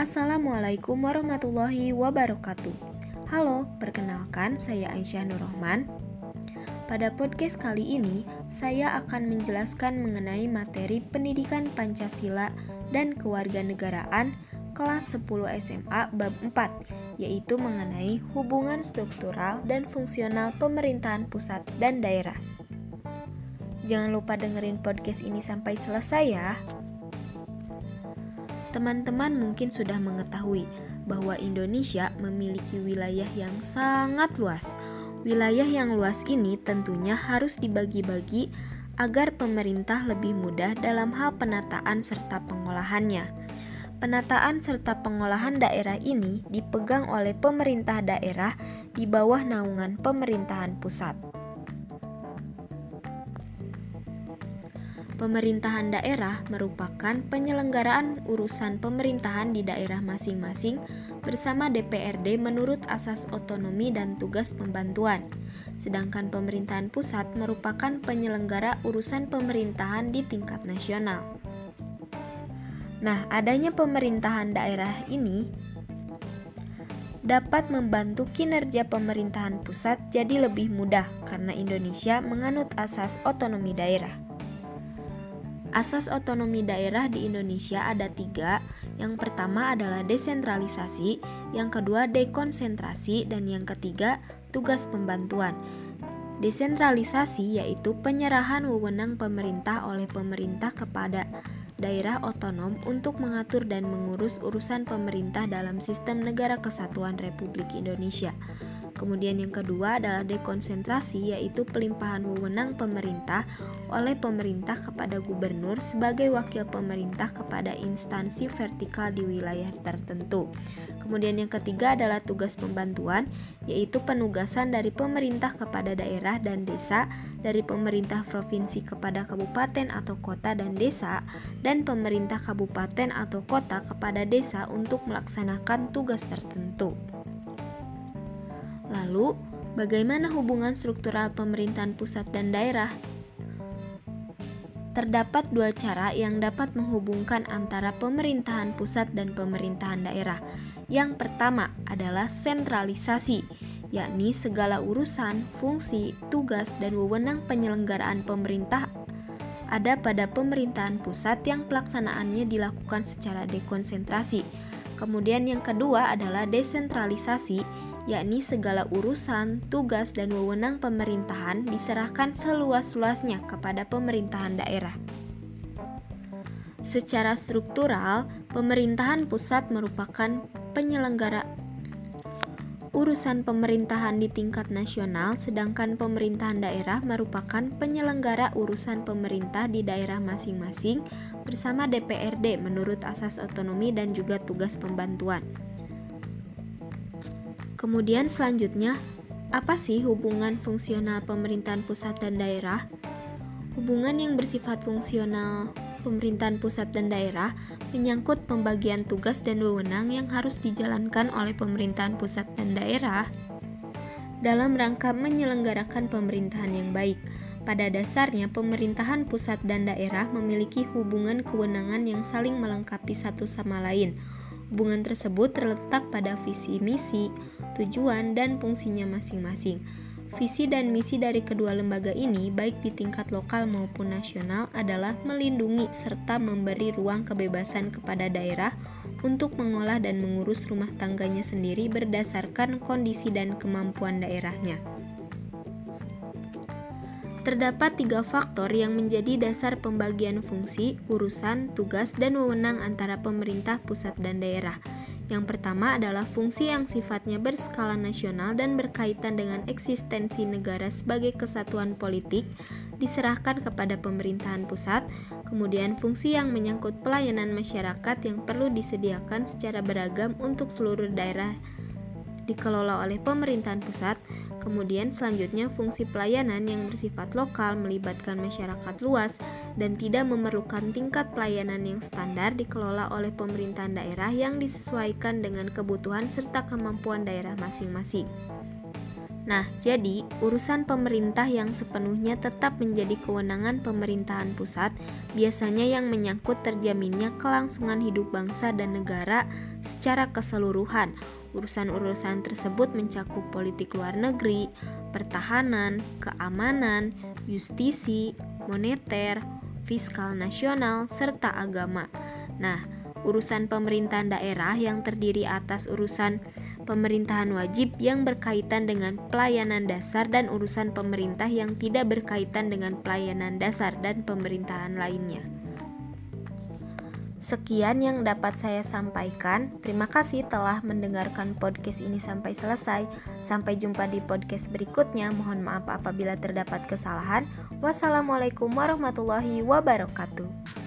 Assalamualaikum warahmatullahi wabarakatuh. Halo, perkenalkan saya Aisyah Nurrohman. Pada podcast kali ini, saya akan menjelaskan mengenai materi pendidikan Pancasila dan kewarganegaraan kelas 10 SMA bab 4, yaitu mengenai hubungan struktural dan fungsional pemerintahan pusat dan daerah. Jangan lupa dengerin podcast ini sampai selesai ya. Teman-teman mungkin sudah mengetahui bahwa Indonesia memiliki wilayah yang sangat luas. Wilayah yang luas ini tentunya harus dibagi-bagi agar pemerintah lebih mudah dalam hal penataan serta pengolahannya. Penataan serta pengolahan daerah ini dipegang oleh pemerintah daerah di bawah naungan pemerintahan pusat. Pemerintahan daerah merupakan penyelenggaraan urusan pemerintahan di daerah masing-masing bersama DPRD menurut asas otonomi dan tugas pembantuan. Sedangkan pemerintahan pusat merupakan penyelenggara urusan pemerintahan di tingkat nasional. Nah, adanya pemerintahan daerah ini dapat membantu kinerja pemerintahan pusat jadi lebih mudah karena Indonesia menganut asas otonomi daerah. Asas otonomi daerah di Indonesia ada tiga. Yang pertama adalah desentralisasi, yang kedua dekonsentrasi, dan yang ketiga tugas pembantuan. Desentralisasi yaitu penyerahan wewenang pemerintah oleh pemerintah kepada daerah otonom untuk mengatur dan mengurus urusan pemerintah dalam sistem negara kesatuan Republik Indonesia. Kemudian yang kedua adalah dekonsentrasi yaitu pelimpahan wewenang pemerintah oleh pemerintah kepada gubernur sebagai wakil pemerintah kepada instansi vertikal di wilayah tertentu. Kemudian yang ketiga adalah tugas pembantuan yaitu penugasan dari pemerintah kepada daerah dan desa, dari pemerintah provinsi kepada kabupaten atau kota dan desa, dan pemerintah kabupaten atau kota kepada desa untuk melaksanakan tugas tertentu. Lalu, bagaimana hubungan struktural pemerintahan pusat dan daerah? Terdapat dua cara yang dapat menghubungkan antara pemerintahan pusat dan pemerintahan daerah. Yang pertama adalah sentralisasi, yakni segala urusan, fungsi, tugas, dan wewenang penyelenggaraan pemerintah ada pada pemerintahan pusat yang pelaksanaannya dilakukan secara dekonsentrasi. Kemudian yang kedua adalah desentralisasi, yakni segala urusan, tugas, dan wewenang pemerintahan diserahkan seluas-luasnya kepada pemerintahan daerah. Secara struktural, pemerintahan pusat merupakan penyelenggara urusan pemerintahan di tingkat nasional, sedangkan pemerintahan daerah merupakan penyelenggara urusan pemerintah di daerah masing-masing bersama DPRD menurut asas otonomi dan juga tugas pembantuan. Kemudian selanjutnya, apa sih hubungan fungsional pemerintahan pusat dan daerah? Hubungan yang bersifat fungsional pemerintahan pusat dan daerah menyangkut pembagian tugas dan wewenang yang harus dijalankan oleh pemerintahan pusat dan daerah dalam rangka menyelenggarakan pemerintahan yang baik. Pada dasarnya, pemerintahan pusat dan daerah memiliki hubungan kewenangan yang saling melengkapi satu sama lain Hubungan tersebut terletak pada visi misi, tujuan, dan fungsinya masing-masing. Visi dan misi dari kedua lembaga ini, baik di tingkat lokal maupun nasional, adalah melindungi serta memberi ruang kebebasan kepada daerah untuk mengolah dan mengurus rumah tangganya sendiri berdasarkan kondisi dan kemampuan daerahnya. Terdapat tiga faktor yang menjadi dasar pembagian fungsi, urusan, tugas, dan wewenang antara pemerintah pusat dan daerah. Yang pertama adalah fungsi yang sifatnya berskala nasional dan berkaitan dengan eksistensi negara sebagai kesatuan politik diserahkan kepada pemerintahan pusat, kemudian fungsi yang menyangkut pelayanan masyarakat yang perlu disediakan secara beragam untuk seluruh daerah dikelola oleh pemerintahan pusat, Kemudian selanjutnya fungsi pelayanan yang bersifat lokal melibatkan masyarakat luas dan tidak memerlukan tingkat pelayanan yang standar dikelola oleh pemerintahan daerah yang disesuaikan dengan kebutuhan serta kemampuan daerah masing-masing. Nah, jadi urusan pemerintah yang sepenuhnya tetap menjadi kewenangan pemerintahan pusat, biasanya yang menyangkut terjaminnya kelangsungan hidup bangsa dan negara secara keseluruhan. Urusan-urusan tersebut mencakup politik luar negeri, pertahanan, keamanan, justisi, moneter, fiskal nasional, serta agama. Nah, urusan pemerintahan daerah yang terdiri atas urusan pemerintahan wajib yang berkaitan dengan pelayanan dasar dan urusan pemerintah yang tidak berkaitan dengan pelayanan dasar dan pemerintahan lainnya. Sekian yang dapat saya sampaikan. Terima kasih telah mendengarkan podcast ini sampai selesai. Sampai jumpa di podcast berikutnya. Mohon maaf apabila terdapat kesalahan. Wassalamualaikum warahmatullahi wabarakatuh.